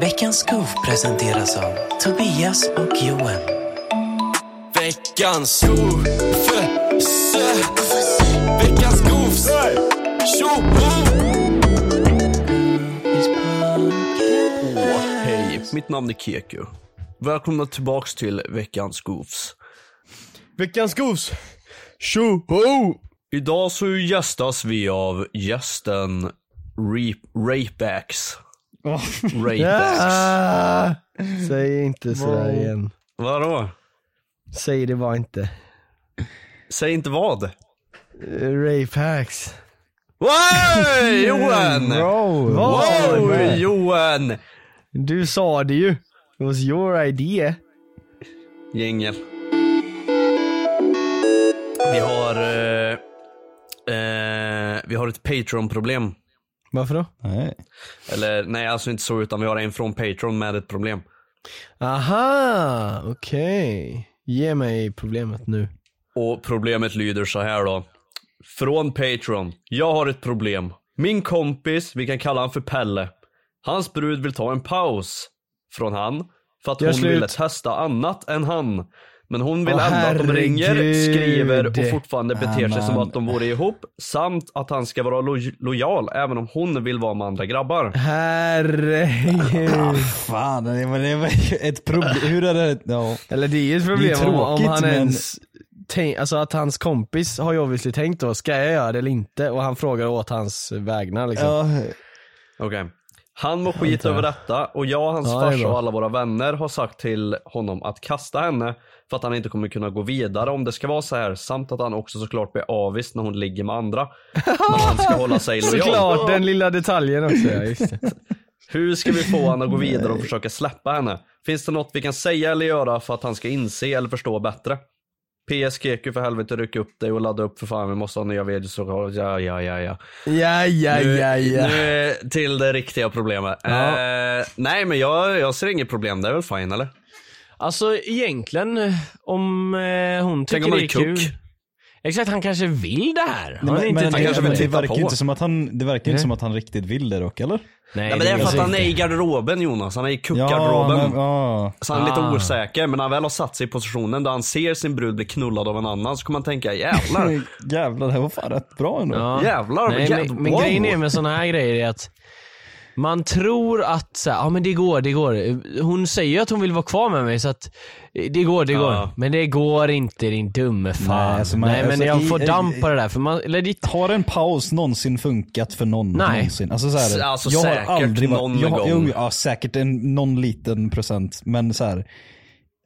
Veckans Skov presenteras av Tobias och Johan. Veckans skov, Veckans skovs, tjoho! Hej, mitt namn är Keku. Välkomna tillbaks till veckans Goofs. Veckans gos! Tjoho! Idag så gästas vi av gästen Rape, Rapeax. Rapeax. Ah, säg inte sådär igen. Vadå? Säg det bara inte. Säg inte vad? Rape hacks. Wow, Johan! Bro, vad sa du Wow? Johan! Du sa det ju. It was your idea. Gängel. Vi har, eh, eh, vi har ett Patreon-problem. Varför då? Nej. Eller nej, alltså inte så utan vi har en från Patreon med ett problem. Aha, okej. Ge mig problemet nu. Och problemet lyder så här då. Från Patreon. Jag har ett problem. Min kompis, vi kan kalla han för Pelle. Hans brud vill ta en paus från han. För att Gör hon slut. ville testa annat än han. Men hon vill Åh, ändå att de ringer, skriver och fortfarande beter sig som att de vore ihop. Samt att han ska vara lo- lojal även om hon vill vara med andra grabbar. Herregud. Fan, det var, det var ett problem. Hur är det? Ja. Eller det är ju ett problem är om, om tråkigt, han men- ens tänk, alltså att hans kompis har ju obviously tänkt då, ska jag göra det eller inte? Och han frågar åt hans vägnar liksom. Ja, Okej. Han mår skit över detta och jag, hans Ja, farsa och alla våra vänner har sagt till honom att kasta henne för att han inte kommer kunna gå vidare om det ska vara så här samt att han också såklart blir avvist när hon ligger med andra. Men han ska hålla sig lojal. Såklart, den lilla detaljen också ja, just det. Hur ska vi få honom att gå vidare och försöka släppa henne? Finns det något vi kan säga eller göra för att han ska inse eller förstå bättre? PS Keku för helvete ryck upp dig och ladda upp för fan vi måste ha nya videos och ja ja ja ja. Ja, ja, Nu, ja, ja. nu till det riktiga problemet. Ja. Eh, nej men jag, jag ser inget problem, det är väl fine eller? Alltså egentligen, om eh, hon Tänk tycker om han det är kul. kuck. Exakt, han kanske vill det här. Han inte men, han kanske men vill det verkar på. inte som att han, det verkar inte Nej. som att han riktigt vill det dock eller? Nej, Ja, men det är för att han är i garderoben Jonas, han är i Ja, kuckgarderoben. men, ja. Så han är lite Ah. osäker, men när han väl har satt sig i positionen där han ser sin brud bli knullad av en annan så kommer han tänka jävlar, Jävlar, det var fan rätt bra ändå. Ja. jävlar, Nej, jävlar men, men wow. grejen är med såna här grejer är att man tror att så här, ja men det går, det går. Hon säger ju att hon vill vara kvar med mig så att det går, det går. Ja. Men det går inte din dumme fan. Nej, Nej, alltså man- men alltså, jag i- får i- damp på det där för man, eller ditt, Har en paus någonsin funkat för någon Nej. någonsin? Alltså, så här, Alltså, jag säkert har aldrig varit, någon jag gång. Jo, ja, säkert en, någon liten procent. Men så här,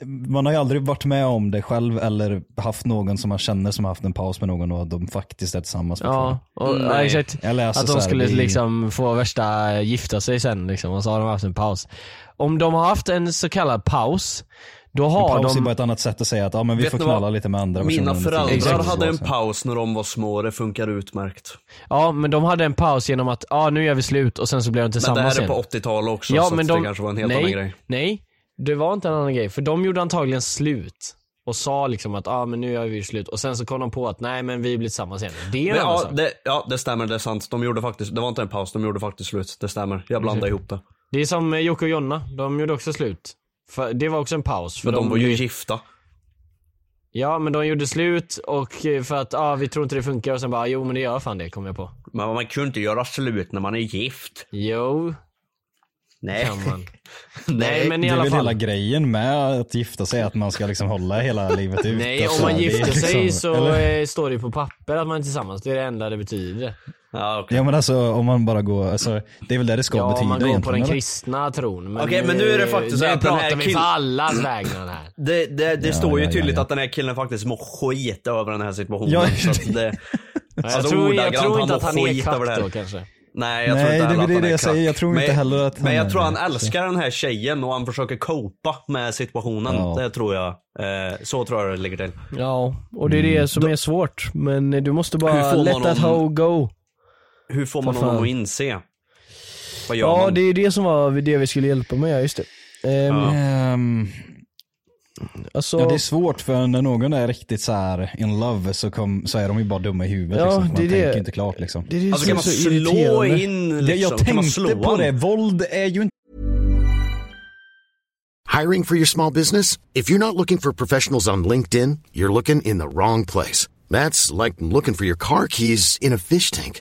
man har ju aldrig varit med om det själv eller haft någon som man känner som har haft en paus med någon och de faktiskt är tillsammans ja, och, ja Nej. exakt. Eller att de här, skulle det är- liksom få värsta gifta sig sen liksom och så har de haft en paus. Om de har haft en så kallad paus, då En har paus är de... bara ett annat sätt att säga att ja, men vi Vet får ni vad? knalla lite med andra Mina föräldrar. Exakt. hade en paus när de var små, det funkar utmärkt. Ja men de hade en paus genom att, ja nu gör vi slut och sen så blev de Men det tillsammans här är igen. på 80-talet också, Ja, så men de, det kanske var en helt nej, annan grej. Nej, det var inte en annan grej. För de gjorde antagligen slut. Och sa liksom att ah, men nu gör vi slut. Och sen så kom de på att nej men vi blir tillsammans igen. Det är en Men, annan ja, sak. det, ja, det stämmer, det är sant. De gjorde faktiskt, det var inte en paus, de gjorde faktiskt slut. Det stämmer. Jag blandade ihop det. Det är som eh, Jocke och Jonna. De gjorde också slut. För det var också en paus. För För de var ju gifta. Ja men de gjorde slut och eh, för att ah, vi tror inte det funkar och sen bara jo men det gör fan det kom jag på. Men man kunde inte göra slut när man är gift. Jo, Nej. kan man. nej men i Det är alla väl fall. hela grejen med att gifta sig, att man ska liksom hålla hela livet ut. Nej om man gifter sig liksom- så eller? eh, står det på papper att man är tillsammans. Det är det enda det betyder. Ja, okej. Ja men alltså om man bara går, alltså, det är väl det det ska Ja, betyda om man går på den eller? kristna tron. Okej, men nu är det faktiskt så att den här pratar vi kill- för allas vägnar här. Det, det, det Ja, står ju ja, ja, tydligt ja. att den här killen faktiskt mår skit över den här situationen. Ja, så att det, Jag, Alltså, tror, jag tror inte att han är här. då kanske. Nej, jag Nej, tror inte det att det han är jag säger. Jag tror men, inte heller att Men jag tror han det, älskar den här tjejen och han försöker copa med situationen. Ja. Det tror jag. Eh, så tror jag det ligger till. Ja, och det är det som är svårt. Men du måste bara let that hoe go. Hur får man honom att inse? Vad gör Ja, man? det är det som var det vi skulle hjälpa med, just det. Ehm, Ja. Alltså, ja, det är svårt för när någon är riktigt så här in love så, kom, så är de ju bara dumma i huvudet. Ja, liksom. Man det tänker det. inte klart liksom. det är det Alltså kan man slå irriterande. in Det, liksom? jag kan tänkte slå på det, våld är ju inte Hiring for your small business? If you're not looking for professionals on LinkedIn, you're looking in the wrong place. That's like looking for your car keys in a fish tank.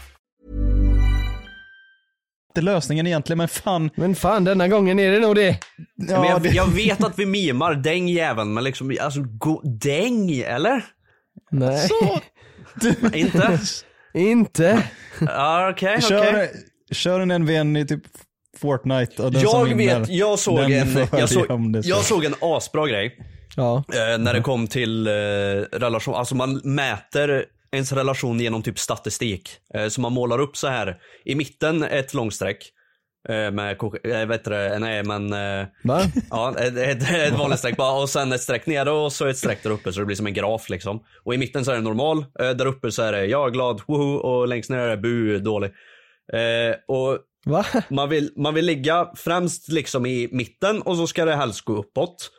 Är lösningen egentligen, men fan. Men fan, denna gången är det nog det. men jag, jag vet att vi mimar däng jäveln, men liksom, alltså, gå, däng, eller? Nej. Inte? Inte. Ja, okej, okej. Kör, kör en NVN i typ Fortnite och den som Jag vinner, vet, jag såg den en, jag såg, det så. jag såg en asbra grej. Ja. Eh, när det kom till eh, relation, alltså man mäter ens relation genom typ statistik. Eh, så man målar upp så här i mitten ett långsträck. Eh, med, eh, vet du nej men, eh, Va? ja ett, ett, ett vanligt streck bara och sen ett streck nere och så ett streck där uppe så det blir som en graf liksom. Och i mitten så är det normal, där uppe så är det jag är glad, woho och längst ner är det bu, dålig. Och Va? man vill, man vill ligga främst liksom i mitten och så ska det helst gå uppåt.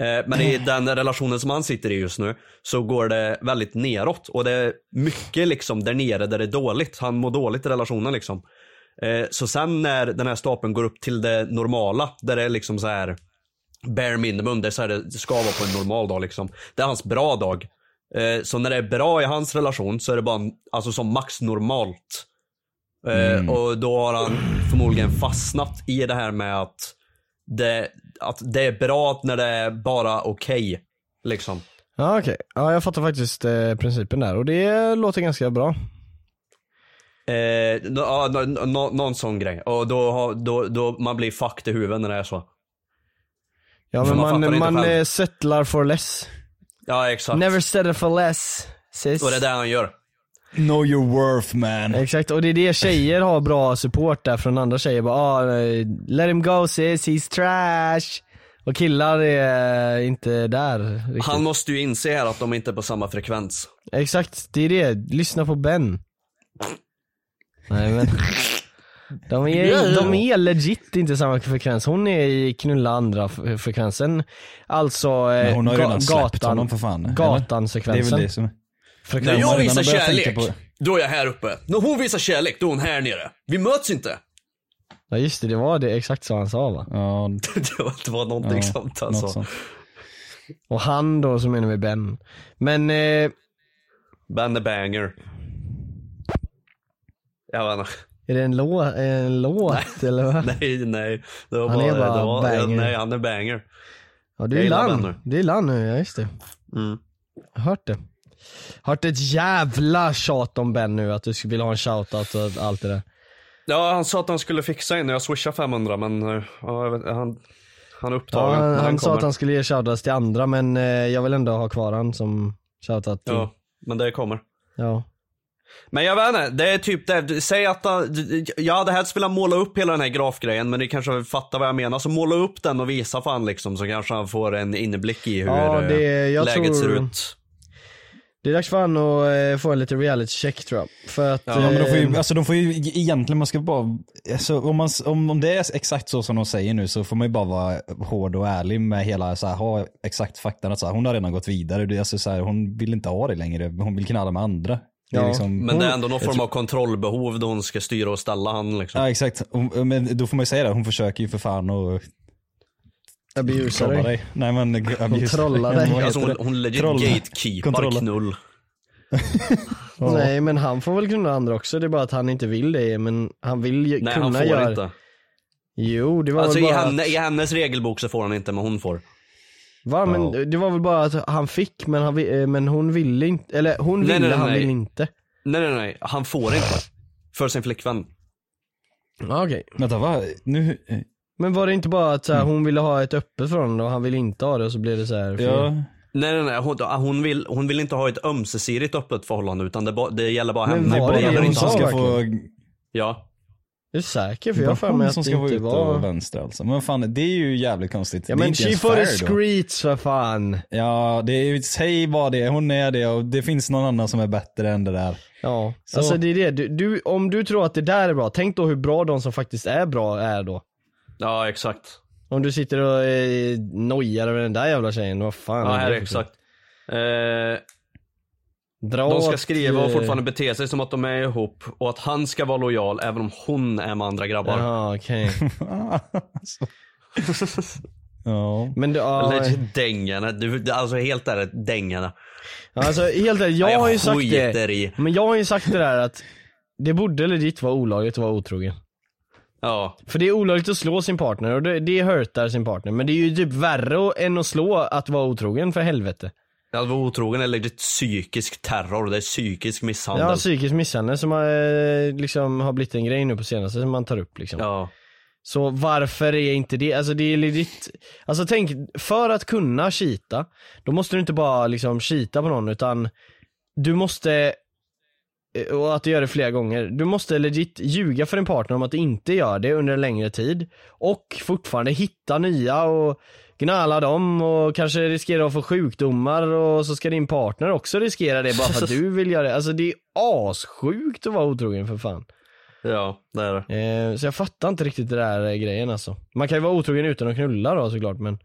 Eh, Men i den relationen som han sitter i just nu så går det väldigt neråt och det är mycket liksom där nere där det är dåligt. Han mår dåligt i relationen liksom. Eh, Så sen när den här stapeln går upp till det normala där det är liksom så här bare minimum, det, är så här det ska vara på en normal dag liksom. Det är hans bra dag. Eh, Så när det är bra i hans relation så är det bara alltså som max normalt. Eh, Och då har han förmodligen fastnat i det här med att det, att det är bra när det är bara okej. liksom. Ja okej, ja jag fattar faktiskt eh, principen där och det låter ganska bra. Eh, ja, nå- nå- någon sån grej. Och då, då, då man blir fucked i huvudet när det är så. Ja men man man, man själv. eh, settlar for less. Ja exakt. Never settle for less. Sis. Och det är det han gör. Know your worth man. Exakt, och det är det tjejer har bra support där från andra tjejer. Bara, ah, eh, let him go sis, he's trash. Och killar är eh, inte där riktigt. Han måste ju inse här att de inte är på samma frekvens. Exakt, det är det. Lyssna på Ben. Nej men. De är, de är legit inte samma frekvens. Hon är i knulla andra frekvensen. Alltså eh, Men hon har ju ga- redan släppt gatan, honom för fan. eller? Gatan-sekvensen. Det är väl det som... När jag visar har kärlek, på- då är jag här uppe. När hon visar kärlek, då är hon här nere. Vi möts inte. Ja just det, det var det exakt så han sa va? Ja, det, var, det någonting ja, sånt alltså. något sånt. Och han då så menar vi Ben. Men eh, Ben the banger. Jag vet inte. är det en, lå en låt eller vad? Nej, nej. Det var Han bara, är bara det var, banger. Nej, han är banger. Ja du Jag är land. Du är land nu, ja just det. Mm. Hört det. Hört ett jävla tjat om Ben nu, att du vilja ha en shoutout och allt det där. Ja, han sa att han skulle fixa en när jag swishade 500 men eh, ja, jag vet, han, han är Ja, upptagen. han men han den sa att han skulle ge shoutouts till andra men eh, jag vill ändå ha kvar han som shoutout till. Ja, men det kommer. Ja. Men jag vet inte, det är typ det. Säg att han- jag hade helst velat måla upp hela den här grafgrejen men ni kanske fattar vad jag menar. Så måla upp den och visa för han liksom så kanske han får en inblick i hur Ja, det- eh, jag läget tror- ser ut. Det är dags för han att eh, få en lite reality check tror jag. För att... Ja, men de får ju, eh, alltså de får ju egentligen, man ska bara, alltså, om, man, om, om det är exakt så som de säger nu så får man ju bara vara hård och ärlig med hela, så här, ha exakt faktan att så här, hon har redan gått vidare, det, är alltså, så här, hon vill inte ha det längre, hon vill knalla med andra. Det Ja. liksom, Men det är ändå någon form av kontrollbehov då hon ska styra och ställa han liksom. Ja exakt, men då får man ju säga det, hon försöker ju för fan att Abusa dig. dig. Nej men abuse trollar dig. Vad Alltså hon, hon legit Trolla. gatekeepar Kontrolla. knull. Nej men han får väl knulla andra också, det är bara att han inte vill det men han vill ju Nej kunna han får göra inte. Jo det var Alltså väl i, bara henne, att... i hennes regelbok så får han inte men hon får. Va men det var väl bara att han fick men, han, eh, men hon ville inte, eller hon Nej, ville, nej, nej, han nej. ville inte. Nej nej nej, han får inte. För sin flickvän. Ja, Okej. Vänta va? Nu, Men var det inte bara att så Mm. här, hon ville ha ett öppet förhållande och han ville inte ha det och så blev det så här. ja. Nej nej nej, hon, hon, vill, hon vill inte ha ett ömsesidigt öppet förhållande utan det, ba, det gäller bara Men henne. var det det det gäller hon inte han. ska verkligen? få, Ja. Är du säker? För jag har för mig att som det ska vara inte ute var... och vänster alltså. Men fan, det är ju jävligt konstigt. Ja det är men inte she ens for the fair då. streets för fan. Ja, det är ju, säg vad det är, hon är det och det finns någon annan som är bättre än det där. Ja, Så. alltså det är det. Du, du, om du tror att det där är bra, tänk då hur bra de som faktiskt är bra är då. Ja exakt. Om du sitter och eh, nojar över den där jävla tjejen, vad fan Ja är här det exakt. Eh, Dra de ska åt, skriva och eh, fortfarande bete sig som att de är ihop och att han ska vara lojal även om hon är med andra grabbar. Jaha okej. Alltså. ja. Men ja, Legit dängarna, du, alltså helt ärligt dängarna. alltså helt ärligt, jag Ja, har ju sagt det. i. Men jag har ju sagt det där att det borde legit vara olagligt att vara otrogen. Ja. För det är olagligt att slå sin partner och det, det hurtar sin partner. Men det är ju typ värre än att slå att vara otrogen för helvete. Att vara otrogen är legit psykisk terror, det är psykisk misshandel. Ja, psykisk misshandel som har, eh, liksom, har blivit en grej nu på senaste som man tar upp liksom. Ja. Så varför är inte det, alltså det är legit, alltså tänk, för att kunna cheata, då måste du inte bara liksom cheata på någon utan du måste, och att du gör det flera gånger, du måste legit ljuga för din partner om att du inte gör det under en längre tid och fortfarande hitta nya och gnalla dem och kanske riskera att få sjukdomar och så ska din partner också riskera det bara för att du vill göra det. Alltså det är assjukt att vara otrogen för fan. Ja, det är det. Eh, så jag fattar inte riktigt det där eh, grejen alltså. Man kan ju vara otrogen utan att knulla då såklart men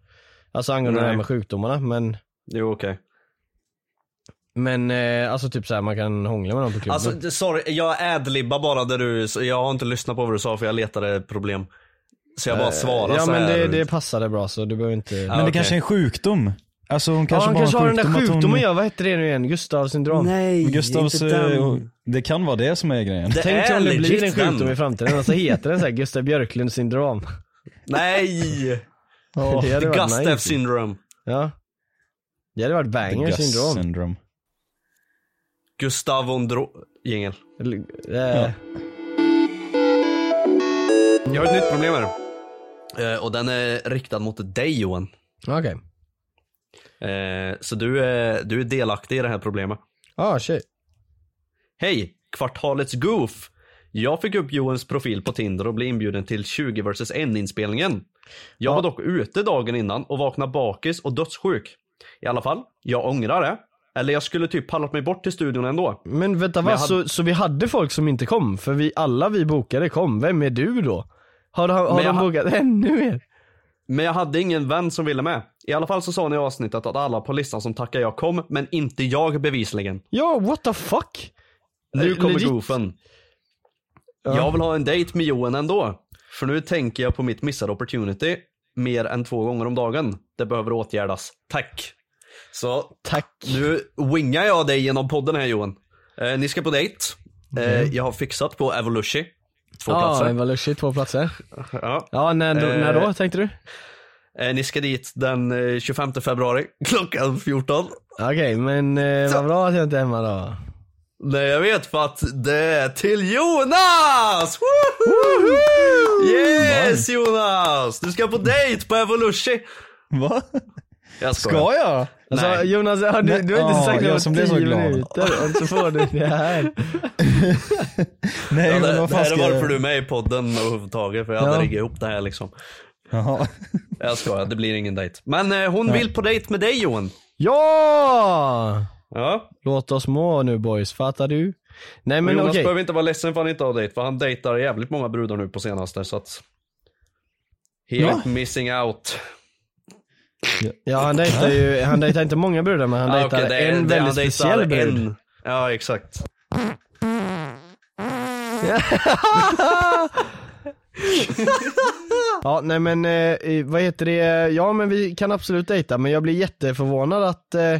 Alltså angående det här Nej. med sjukdomarna men Jo okej. Men eh, alltså typ såhär man kan hångla med någon på klubben. Alltså det- sorry, jag adlibbar bara där du, jag har inte lyssnat på vad du sa för jag letade problem. Så jag bara svarar Eh, Ja så men här. det, det passade bra så du behöver inte Ja, Men det okej. kanske är en sjukdom. Alltså hon Ja kanske han bara kanske har den där att hon- sjukdomen ja, vad hette det nu igen? Gustavs syndrom? Nej, Gustavs, inte den. eh, det kan vara det som är grejen. Det Tänk är om det blir legit en sjukdom den. i framtiden och så heter den såhär Gustav Björklund syndrom. Nej! det hade varit Gustav nice. syndrome. Ja. Det hade varit The banger Gus syndrom. syndrome. Gustav Ondro... Jingel. Eh, Jag har ett nytt problem här. Eh, och den är riktad mot dig Johan. Okej. Eh, så du är, du är delaktig i det här problemet. Ah shit. Hej! Kvartalets goof. Jag fick upp Johans profil på Tinder och blev inbjuden till 20 vs 1 inspelningen. Jag var dock ute dagen innan och vaknade bakis och dödssjuk. I alla fall, jag ångrar det. Eller jag skulle typ pallat mig bort till studion ändå. Men vänta Men va, jag hade- så, så vi hade folk som inte kom? För vi, alla vi bokade kom, vem är du då? Har, har, har de ha- bokat ännu mer? Men jag hade ingen vän som ville med. I alla fall så sa ni i avsnittet att alla på listan som tackar jag kom, men inte jag bevisligen. Ja, what the fuck? Nu Le- kommer legit. goofen. Ja. Jag vill ha en dejt med Johan ändå. För nu tänker jag på mitt missade opportunity mer än två gånger om dagen. Det behöver åtgärdas. Tack. Så Tack. nu wingar jag dig genom podden här Johan. Eh, ni ska på dejt. Eh, jag har fixat på Evolution. Två Ja, platser. var lustigt, två platser. Ja. Ja, när, då, Eh, när då tänkte du? Eh, ni ska dit den eh, 25 februari klockan 14. Okej, men eh, vad bra att jag inte är hemma då. Nej jag vet för att det är till Jonas! Woho! Yes Jonas! Du ska på dejt på Evolution! Va? Jag. Ska jag? Alltså Nej. Jonas, har du, du har inte Ja, sagt något som blev så tio glad. minuter och så får du det här. Nej Ja, men det, vad det fan här är varför du är med i podden överhuvudtaget för jag hade Ja. riggat ihop det här liksom. Jaha. Jag skojar, det blir ingen dejt. Men eh, hon vill på dejt med dig Johan. Ja! Ja. Låt oss må nu boys, fattar du? Nej Men Jonas okej. behöver inte vara ledsen för han inte har dejt för han dejtar jävligt många brudar nu på senaste så att He Ja. missing out. Ja han dejtar ju, han dejtar inte många brudar men han Ah, dejtar är- en det- väldigt speciell brud. en- Ja exakt. ja nej men eh, vad heter det, ja men vi kan absolut dejta men jag blir jätteförvånad att eh,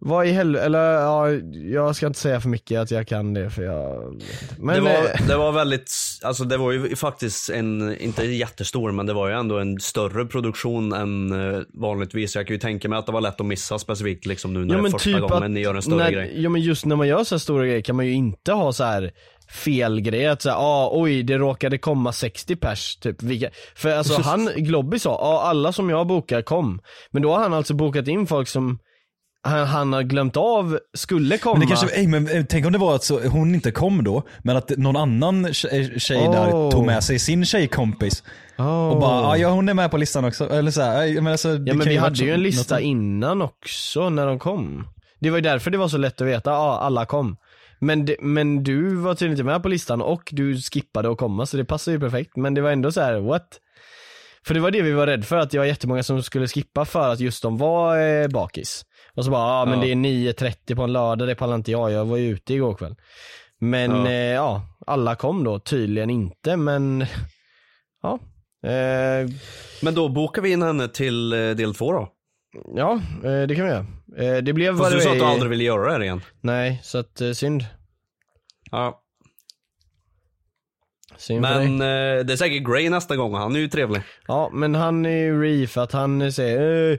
vad i helvete, eller ja, jag ska inte säga för mycket att jag kan det för jag men, det, var, det var väldigt, alltså det var ju faktiskt en, inte jättestor, men det var ju ändå en större produktion än eh, vanligtvis. Jag kan ju tänka mig att det var lätt att missa specifikt liksom nu när det är första gången ni gör en större när, grej. Ja men just när man gör så här stora grejer kan man ju inte ha så här fel grej att säga, ah, oj det råkade komma 60 pers typ. Vilka, för alltså han, Globby sa, ah, alla som jag bokar kom. Men då har han alltså bokat in folk som han, han har glömt av skulle komma. Men, det kanske, ey, men eh, tänk om det var att så, hon inte kom då, men att någon annan tjej, tjej där Oh. tog med sig sin tjejkompis. Oh. Och bara, ja hon är med på listan också. Eller så här, men alltså, Ja men vi hade ju en lista något- innan också när de kom. Det var ju därför det var så lätt att veta, ja alla kom. Men, det, men du var tydligen inte med på listan och du skippade att komma så det passade ju perfekt. Men det var ändå så här: what? För det var det vi var rädda för, att det var jättemånga som skulle skippa för att just de var eh, bakis. Och så bara, ja men Ja. det är 9.30 på en lördag, det pallar inte jag, jag var ju ute igår kväll. Men Ja. eh, ja alla kom då, tydligen inte men ja. Eh, Men då bokar vi in henne till eh, del två då. ja, eh, det kan vi göra. Eh, det blev Fast du sa att du aldrig ville göra det igen. Nej, så att synd. Ja. synd Men det är säkert Gray nästa gång han är ju trevlig. Ja, men han är ju re för att han säger eh,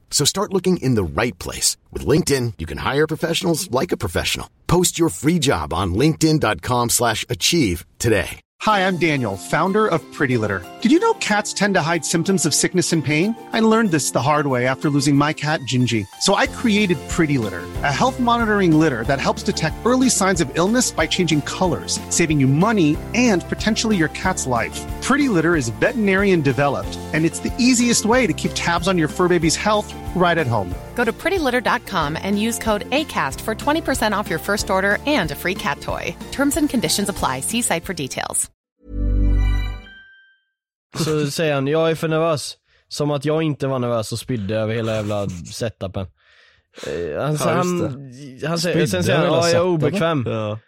So start looking in the right place. With LinkedIn, you can hire professionals like a professional. Post your free job on linkedin.com slash achieve today. Hi, I'm Daniel, founder of Pretty Litter. Did you know cats tend to hide symptoms of sickness and pain? I learned this the hard way after losing my cat, Gingy. So I created Pretty Litter, a health monitoring litter that helps detect early signs of illness by changing colors, saving you money and potentially your cat's life. Pretty Litter is veterinarian developed, and it's the easiest way to keep tabs on your fur baby's health right at home. Go to prettylitter.com and use code ACAST for 20% off your first order and a free cat toy. Terms and conditions apply. See site for details. så säger han, jag är för nervös. Som att jag inte var nervös och spydde över hela jävla setupen. Eh, han, Ja, han, han säger, sen säger han, ja jag är obekväm. Ja.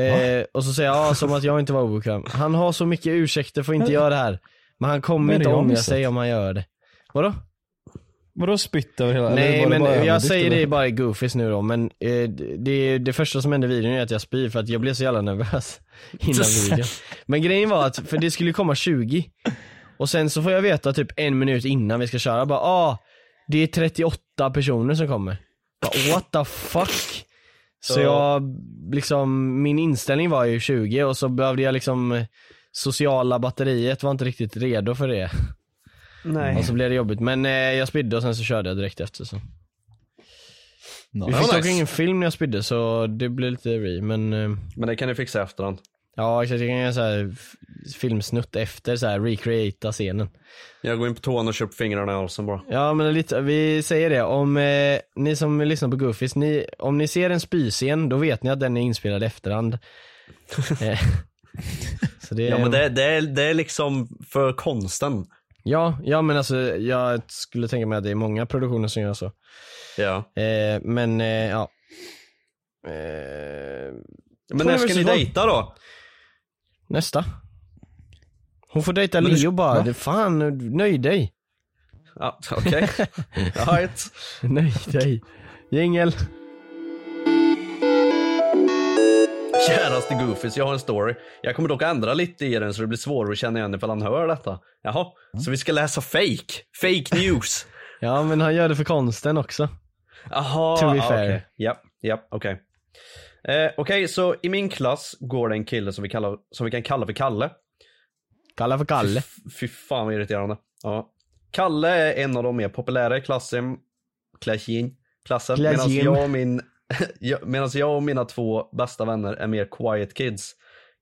Eh, och så säger jag, ja som att jag inte var obekväm. Han har så mycket ursäkter för att inte göra det här. Men han kommer inte ångra sig om han gör det. Vadå? Vadå spytt över hela? Nej men jag säger eller? det bara i goofies nu då men eh, det, det första som hände i videon är att jag spyr för att jag blev så jävla nervös innan videon. Men grejen var att, för det skulle komma 20 och sen så får jag veta typ en minut innan vi ska köra bara ah, det är 38 personer som kommer. Bara, what the fuck? Så jag, liksom, min inställning var ju 20 och så behövde jag liksom eh, Sociala batteriet var inte riktigt redo för det. Nej. Och så blev det jobbigt. Men eh, jag spydde och sen så körde jag direkt efter så. No. Vi fick dock nice. ingen film när jag spydde så det blev lite re, men eh, Men det kan ni fixa i efterhand. ja exakt, jag kan göra så här filmsnutt efter så här recreata scenen. Jag går in på toan och köper fingrarna i halsen bara. Ja men lite, vi säger det, om eh, ni som lyssnar på Goofies, ni, om ni ser en spyscen då vet ni att den är inspelad i efterhand. Eh, så det, Ja men det, det, är, det är liksom för konsten. Ja, ja men alltså jag skulle tänka mig att det är många produktioner som gör så. Ja. Eh, men eh, ja. Eh, Men när ska ni dejta då? Nästa. Hon får dejta Men Leo bara, va? fan, nöj dig. Ja, okej. Right. Nöj dig. Jingel. Käraste Goofies, jag har en story. Jag kommer dock ändra lite i den så det blir svårare att känna igen ifall han hör detta. Jaha, så vi ska läsa fake? Fake news? Ja men han gör det för konsten också. Jaha, To be ja, fair. Ja, ja, okej. Eh, okej, så i min klass går det en kille som vi, kallar, som vi kan kalla för Kalle. Kalla för Kalle. Fy, fy fan vad irriterande. Ja. Kalle är en av de mer populära i klassen, klassen, klassen medan jag, och min, medans jag och mina två bästa vänner är mer quiet kids.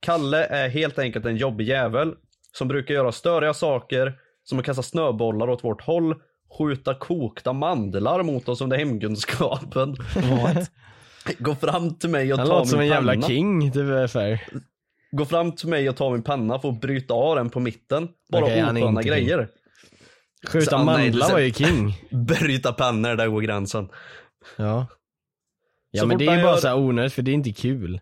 Kalle är helt enkelt en jobbig jävel som brukar göra störiga saker som att kasta snöbollar åt vårt håll, skjuta kokta mandlar mot oss under hemkunskapen. Gå fram till mig och Han ta låter som en min jävla penna. king typ ungefär. Gå fram till mig och ta min penna för att bryta av den på mitten. Bara han är osköna grejer. Skjuta han mandlar var ju king. Bryta pennor, där går gränsen. Ja. Ja Så men det är ju bara gör- så här onödigt för det är inte kul.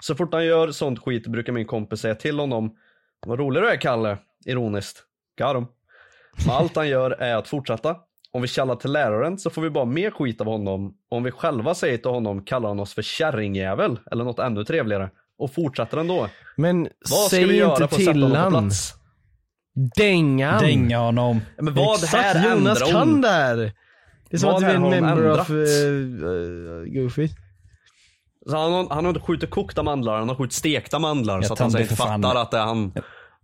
Så fort han gör sånt skit brukar min kompis säga till honom Vad rolig du är Kalle, ironiskt. Men allt han gör är att fortsätta. Om vi kallar till läraren så får vi bara mer skit av honom. Om vi själva säger till honom kallar han oss för kärringjävel eller något ännu trevligare. Och fortsätter ändå. Men Vad ska säg vi göra inte till honom plats? Dängan. Dänga honom. Men vad Exakt, här Jonas ändrar kan hon? där. Det är som Vad att du är en member ändrat? of uh, Goofy. Så han, har- han har inte skjutit kokta mandlar, han har skjutit stekta mandlar. Jag så att han fan- fattar att det är han.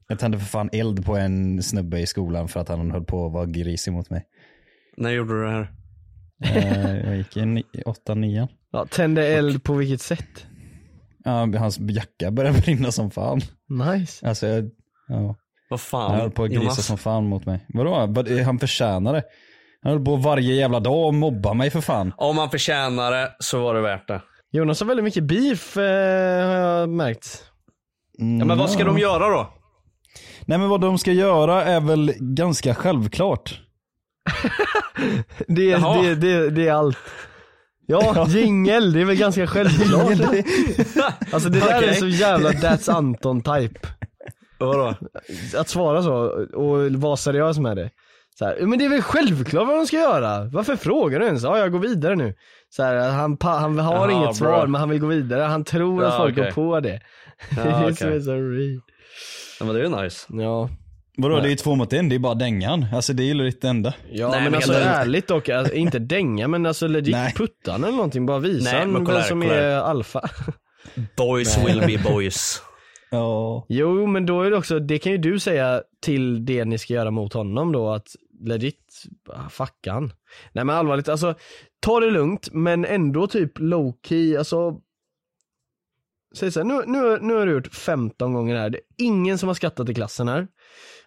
Jag tände för fan eld på en snubbe i skolan för att han höll på att vara grisig mot mig. När gjorde du det här? Eh, jag gick i åtta, nian. Ja, tände eld på vilket sätt? Ja, hans jacka började brinna som fan. Nice. Alltså, jag, ja. Vad fan? Han höll på att grisa Jonas? som fan mot mig. Vadå? Vad- Han förtjänar det. Han höll på varje jävla dag och mobba mig för fan. Om man förtjänar det så var det värt det. Jonas har väldigt mycket beef eh, har jag märkt. Ja, men vad ska de göra då? Nej men vad de ska göra är väl ganska självklart. Det, Jaha. det, det, det är allt. Ja, jingel, det är väl ganska självklart. Alltså det där är Okej. så jävla That's Anton type. Vadå? Att svara så och vara seriös med det. Så här, men det är väl självklart vad de ska göra? Varför frågar du ens? Ja, jag går vidare nu. Så här, han, han har Jaha, inget bra. svar men han vill gå vidare. Han tror att Ja, folk okej. går på det. Ja, det är så, re- Ja, men det är ju nice. Ja, Vadå det är ju två mot en, det är bara dängan. Alltså det är ju lite enda. ja Nej, men, men alltså helt- ärligt dock, alltså, inte dänga men alltså legit Nej. putta eller någonting. Bara visa Nej, men kolla vem som kolla är alfa. Boys will be boys. Ja. Jo men då är det också, det kan ju du säga till det ni ska göra mot honom då att legit, ah. Nej men allvarligt, alltså ta det lugnt men ändå typ low key, alltså Säg så här, nu, nu, nu har du gjort 15 gånger det här, det är ingen som har skrattat i klassen här.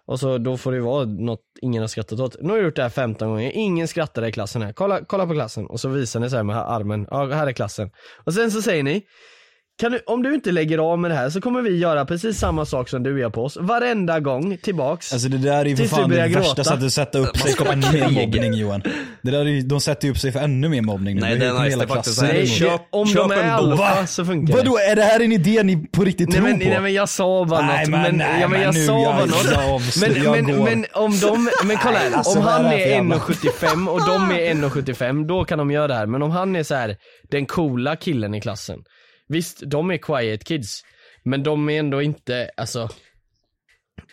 Och så då får det vara något ingen har skrattat åt. Nu har du gjort det här 15 gånger, ingen skrattade i klassen här. Kolla, kolla på klassen och så visar ni så här med armen, ja här är klassen. Och sen så säger ni, du, om du inte lägger av med det här så kommer vi göra precis samma sak som du gör på oss, varenda gång tillbaks. Alltså det där är ju för Tills du fan det börjar värsta gråta. sättet att sätta upp sig för ännu mer mobbning Johan. Det där är ju, de sätter ju upp sig för ännu mer mobbning nu. Nej, det är nice, hela det är faktiskt emot. köp- om köp de är en bok. alfa så funkar det. Vadå, är det här en idé ni på riktigt Nej tror men, på? nej men jag sa bara Nej, något, men men, nej, ja, men jag sa bara något. Men, men, men om de, men kolla här, alltså, om han är jävla- 1,75 och de är 1,75 då kan de göra det här. Men om han är så här den coola killen i klassen. Visst, de är quiet kids. Men de är ändå inte, alltså.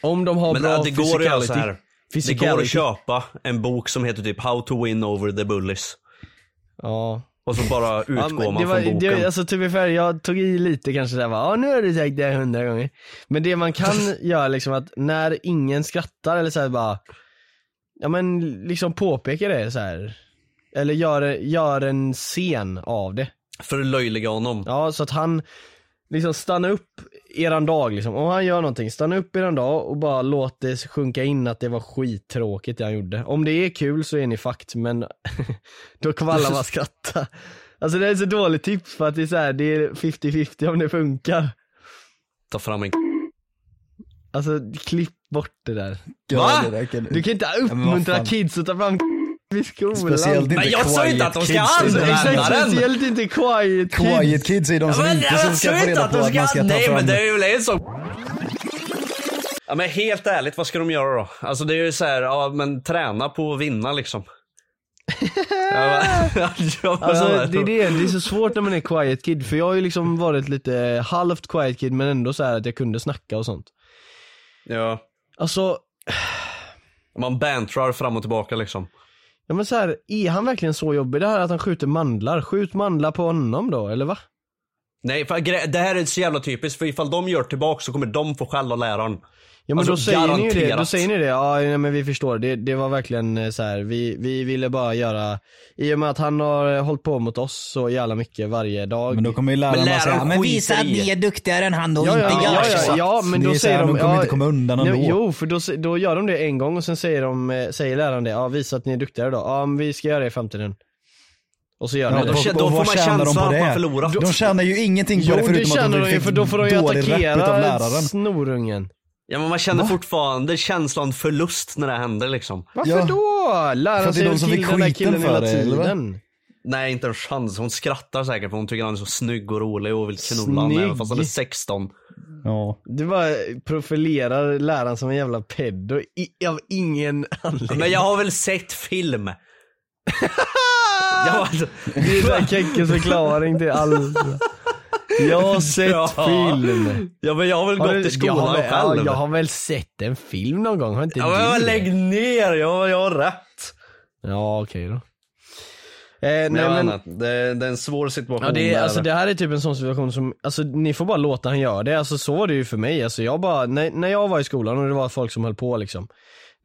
Om de har Men bra det går göra så här. Det går att köpa en bok som heter typ How to win over the bullies. Ja. Och så bara Ja, utgår men man var, från boken. det, alltså be fair, jag tog i lite kanske där va, ja nu har du sagt det hundra gånger. Men det man kan göra liksom att när ingen skrattar eller så här bara, ja men liksom påpeka det så här. Eller gör, gör en scen av det. Förlöjliga honom. Ja så att han liksom stannar upp eran dag liksom. Om han gör någonting, stanna upp eran dag och bara låt det sjunka in att det var skittråkigt det han gjorde. Om det är kul så är ni fakt men då kommer alla bara skratta. Alltså det är så dåligt tips för att det är så här, det är 50-50 om det funkar. Ta fram en Alltså klipp bort det där. Ja, Va? Du kan inte uppmuntra fan. kids att ta fram vid skolan. Speciellt inte Men jag sa inte att de ska quiet kids. använda den. speciellt inte quiet kids. Quiet kids är de som men inte som ska få reda på att man ska ta Nej fram men det är ju en sak. Ja men helt ärligt, vad ska de göra då? Alltså det är ju så här, ja men träna på att vinna liksom. ja, ja, Alltså det är det, det är så svårt när man är quiet kid för jag har ju liksom varit lite halvt quiet kid men ändå så här att jag kunde snacka och sånt. ja. Alltså, Man bantrar fram och tillbaka liksom ja men så här, är han verkligen så jobbig? Det här att han skjuter mandlar, skjut mandlar på honom då, eller va? Nej, för det här är så jävla typiskt, för ifall de gör tillbaka så kommer de få skäll av läraren. Ja men Alltså, då säger ni ju det, då säger ni det, ja nej, men vi förstår, det, det var verkligen eh, så här. Vi, vi ville bara göra, i och med att han har eh, hållit på mot oss så jävla mycket varje dag Men då kommer ju lärarna Men säga, läraren men visa att ni är duktigare än han och Ja, inte ja, gör ja, ja, ja, men Det då säger de, de kommer ja, inte komma undan nej, ändå. Jo, för då, då gör de det en gång och sen säger, de, eh, säger läraren det, ja visa att ni är duktigare då, ja men vi ska göra det i framtiden. Och så gör Ja, de det. då får man de känslan på att man det? förlorat. De tjänar ju ingenting på Jo det det förutom att känner de de ju fick för då får de ju dålig rep utav attackera läraren. snorungen. Ja men man känner fortfarande känslan förlust när det händer liksom. Varför Ja. då? Läraren säger till den där killen för hela det, tiden. Nej inte en chans, hon skrattar säkert för hon tycker han är så snygg och rolig och vill knulla honom även fast han är Snygg. 16. Ja. Du bara profilerar läraren som en jävla pedo i, av ingen anledning. Men jag har väl sett film? ja, alltså, Det är Kekkes förklaring till allt. Jag har sett Ja. film. ja men jag har väl Har gått du- i skolan jag själv. ja, jag har väl sett en film någon gång, har inte Ja, men lägg ner, jag, jag har rätt. Ja okej då. Eh, nej, men, men, det, det är en svår situation ja, det, är, alltså, det här är typ en sån situation som, alltså ni får bara låta han göra det, alltså så var det ju för mig, alltså jag bara, när, när jag var i skolan och det var folk som höll på liksom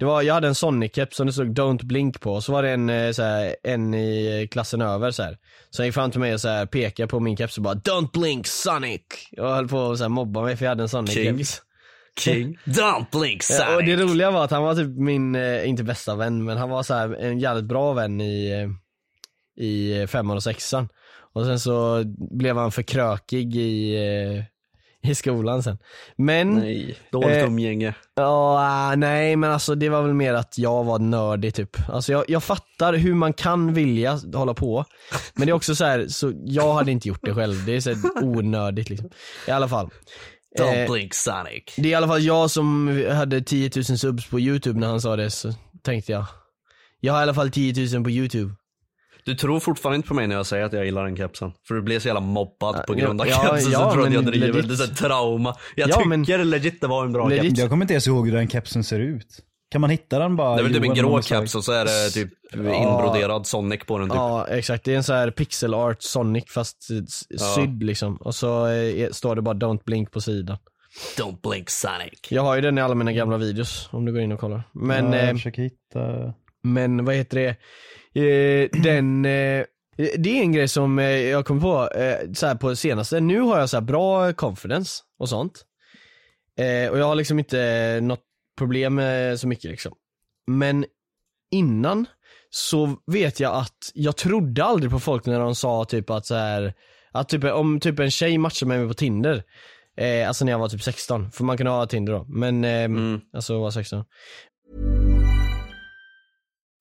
det var, jag hade en Sonic-keps som det stod Don't Blink på, och så var det en, eh, så här, en i klassen över så här. Så han gick fram till mig och så här, pekade på min keps och bara Don't Blink Sonic! Och höll på att så här, mobba mig för jag hade en Sonic-keps King. Don't blink Ja, Sonic. Och det roliga var att han var typ min, eh, inte bästa vän, men han var så här en jävligt bra vän i, eh, i femman och sexan. Och sen så blev han för krökig i, eh, i skolan sen. Men, Nej, dåligt Eh, umgänge. ja, nej men alltså det var väl mer att jag var nördig typ. Alltså jag, jag fattar hur man kan vilja hålla på. Men det är också så här, så jag hade inte gjort det själv. Det är så onödigt liksom. I alla fall. Don't Eh, blink Sonic. det är i alla fall jag som hade 10 000 subs på youtube när han sa det, så tänkte jag. Jag har i alla fall 10 000 på youtube. Du tror fortfarande inte på mig när jag säger att jag gillar den kepsen. För du blir så jävla mobbad på Ja, grund av ja, kepsen ja, så att jag men driver. legit. Det är så här trauma. Jag Ja, men- tycker legit det var en bra Legit. keps. Jag kommer inte ens ihåg hur den kepsen ser ut. Kan man hitta den bara? Det är väl typ en grå keps och så är det typ inbroderad Sonic på den typ. Ja exakt, det är en sån här pixel art Sonic fast eh, sydd liksom. Och så eh, står det bara Don't Blink på sidan. Don't blink Sonic. Jag har ju den i alla mina gamla videos om du går in och kollar. Men, ja, eh, jag försöker hitta. men vad heter det? Eh, den, eh, det är en grej som eh, jag kom på så här på senaste. Nu har jag så här bra confidence och sånt. Och jag har liksom inte något problem med så mycket liksom. Men innan så vet jag att jag trodde aldrig på folk när de sa typ att så här att typ om typ en tjej matchar med mig på Tinder Alltså när jag var typ 16, för man kan ha Tinder då, men eh, alltså var 16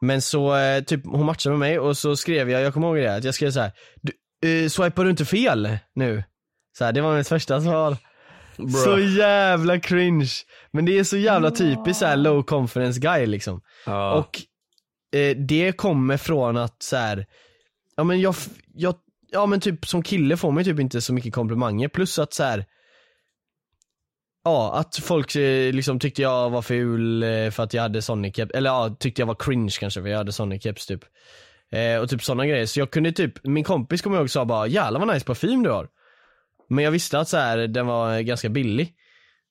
Men så, eh, typ hon matchade med mig och så skrev jag, jag kommer ihåg det, att jag skrev så här. Du, eh, swipar du inte fel nu? Så här, det var mitt första svar. Så jävla cringe. Men det är så jävla typiskt så här low confidence guy liksom. Ja. Och eh, det kommer från att så här. ja men jag, jag, ja men typ som kille får man ju typ inte så mycket komplimanger plus att så här. Ja, att folk eh, liksom tyckte jag var ful eh, för att jag hade Sonic keps eller ja, tyckte jag var cringe kanske för jag hade Sonic keps typ. Eh, och typ sådana grejer, så jag kunde typ, min kompis kommer jag ihåg sa bara 'Jävlar vad nice parfym du har' Men jag visste att så här, den var ganska billig.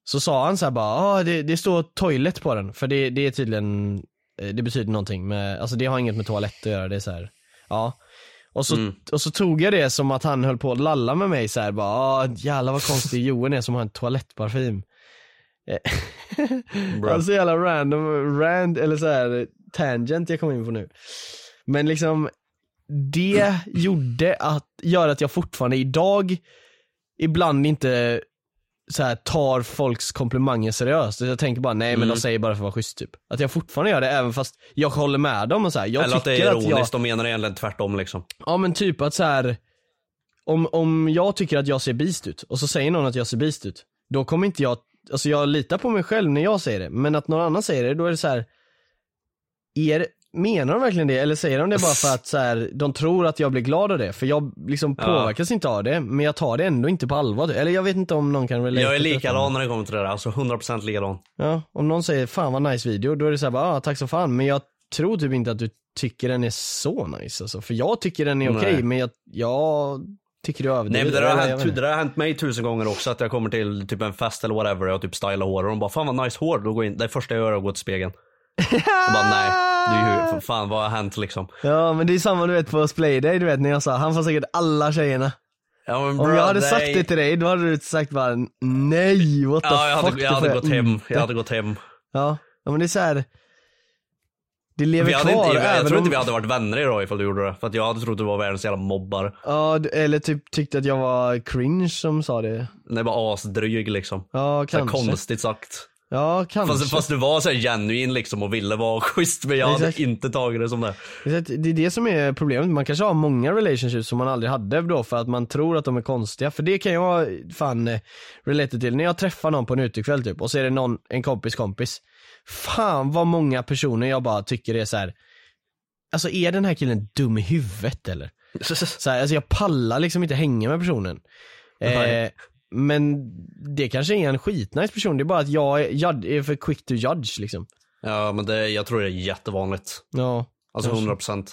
Så sa han så här bara, ah, det, det står toilet på den, för det, det är tydligen, eh, det betyder någonting med, alltså det har inget med toalett att göra, det är så här. ja. Och så, Mm. och så tog jag det som att han höll på att lalla med mig så här bara, ah, jävlar vad konstig Johan är som har en toalettparfym. Eh, alltså jävla random, rand, eller så här tangent jag kom in på nu. Men liksom, det gjorde att, gör att jag fortfarande idag ibland inte så här, tar folks komplimanger seriöst. Jag tänker bara nej men Mm. de säger bara för att vara schysst typ. Att jag fortfarande gör det även fast jag håller med dem och så här. Jag Eller att det är ironiskt, jag, de menar egentligen tvärtom liksom. Ja men typ att så här. Om, om jag tycker att jag ser beast ut och så säger någon att jag ser beast ut. Då kommer inte jag, alltså jag litar på mig själv när jag säger det. Men att någon annan säger det, då är det så här. Är, menar de verkligen det? Eller säger de det bara för att så här, de tror att jag blir glad av det? För jag liksom Ja. påverkas inte av det, men jag tar det ändå inte på allvar. Eller jag vet inte om någon kan relate Jag är likadan när det kommer till det där, alltså 100% likadan. Ja, om någon säger 'Fan vad nice video' då är det såhär bara ah, 'Tack så fan' men jag tror typ inte att du tycker den är så nice alltså. För jag tycker den är okej Nej. men jag, jag tycker du Nej överdriver. men det där, har hänt, det där har hänt mig tusen gånger också, att jag kommer till typ en fest eller whatever och jag typ stylar hår och de bara 'Fan vad nice hår' då går in, det första jag gör är att gå till spegeln. Och bara nej, du är ju, fan vad har hänt liksom? Ja men det är samma du vet på Splayday du vet när jag sa, han får säkert alla tjejerna. Ja, men Om bro, jag hade nej. sagt det till dig, då hade du sagt bara nej, what the Ja, jag fuck. hade, jag hade gått hem, inte." jag hade gått hem. Ja, ja men det är så här. Det lever Vi hade kvar inte, jag, jag tror om... inte vi hade varit vänner idag ifall du gjorde det. För att jag hade trott du var världens jävla mobbare. Ja, eller typ tyckte att jag var cringe som sa det. Det var asdryg liksom. Ja, Så kanske. konstigt sagt. Ja, kanske. Fast, fast du var så här genuin liksom och ville vara schysst men jag Exakt. hade inte tagit det som det. Exakt, Det är det som är problemet, man kanske har många relationships som man aldrig hade då för att man tror att de är konstiga. För det kan jag fan eh, relate till. När jag träffar någon på en utekväll typ och så är det någon, en kompis kompis. Fan vad många personer jag bara tycker är så här. Alltså är den här killen dum i huvudet eller? Så här, alltså jag pallar liksom inte hänga med personen. Eh. Men det kanske är en skitnice person, det är bara att jag är, för quick to judge liksom. Ja men det, jag tror det är jättevanligt. Ja. Alltså kanske. 100%.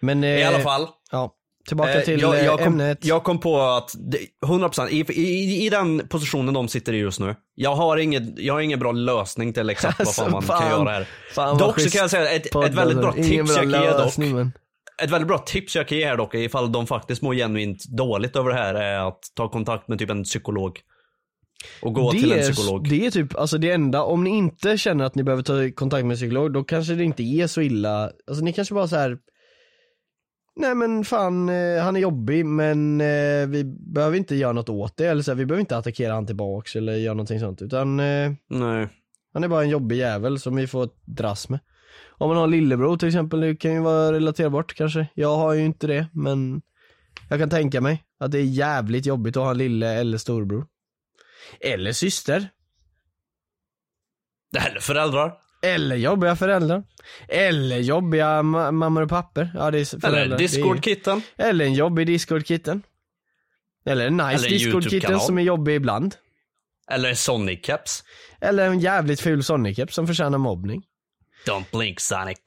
Men, I eh, alla fall. Ja. Tillbaka Eh, till jag, eh, jag, kom, ämnet. jag kom på att det, 100% i, i, i den positionen de sitter i just nu. Jag har ingen, jag har ingen bra lösning till exakt vad fan man Alltså, kan fan. göra här. Fan, dock så kan jag säga ett, ett väldigt bra alltså. Ingen tips bra jag kan ge dock. men- Ett väldigt bra tips jag kan ge här dock ifall de faktiskt mår genuint dåligt över det här är att ta kontakt med typ en psykolog. Och gå det till en är- psykolog. Det är typ, alltså det enda, om ni inte känner att ni behöver ta kontakt med en psykolog, då kanske det inte är så illa. Alltså ni kanske bara så här. Nej men fan, eh, han är jobbig men eh, vi behöver inte göra något åt det. Eller så här, vi behöver inte attackera han tillbaks eller göra någonting sånt. Utan eh, Nej. han är bara en jobbig jävel som vi får dras med. Om man har lillebror till exempel, det kan ju vara relaterbart kanske. Jag har ju inte det men jag kan tänka mig att det är jävligt jobbigt att ha en lille eller storbror. Eller syster. Eller föräldrar. Eller jobbiga föräldrar. Eller jobbiga ma- mammor och pappor. Ja, det är föräldrar. Eller Discord-kitten. Eller en jobbig Discord-kitten. Eller en nice Discord-kitten som är jobbig ibland. Eller en Sonic-keps. Eller en jävligt ful Sonic-keps som förtjänar mobbning. Don't blink Sonic.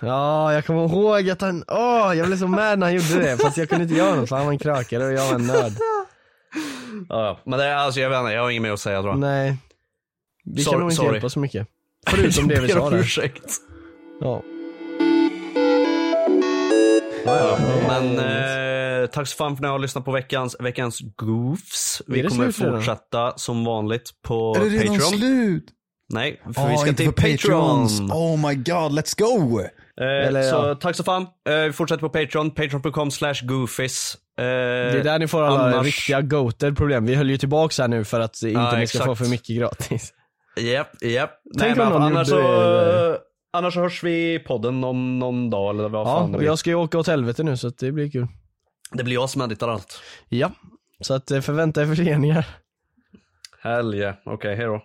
Ja, jag kommer ihåg att han, åh, jag blev så mad när han gjorde det fast jag kunde inte göra något för han var en krökare och jag var en nörd. Ja, men det är alltså jag vet inte, jag har inget mer att säga tror jag. Nej. Vi Sorry- kan nog inte sorry. hjälpa så mycket. Förutom det vi sa där. ursäkt. Ja. Ja, men eh, tack så fan för att ni har lyssnat på veckans, veckans goofs. Vi kommer slut redan? fortsätta som vanligt på Är det redan Patreon. slut? Nej, för Åh, vi ska till. Patreon. Oh my god, let's go! Eh, Eller, så ja. tack så fan. Eh, vi fortsätter på Patreon, patreon.com slash goofies. Eh, Det är där ni får alla annars- riktiga goated problem. Vi höll ju tillbaks här nu för att inte Ja, ni ska exakt. få för mycket gratis. Japp, japp. Tänk Nej, om någon annars gjorde så, annars så hörs vi i podden om någon dag eller vad Ja, fan det blir. jag ska ju åka åt helvete nu så det blir kul. Det blir jag som editar allt. Ja, så att eh, förvänta er förseningar. Hell yeah. Okej, hejdå.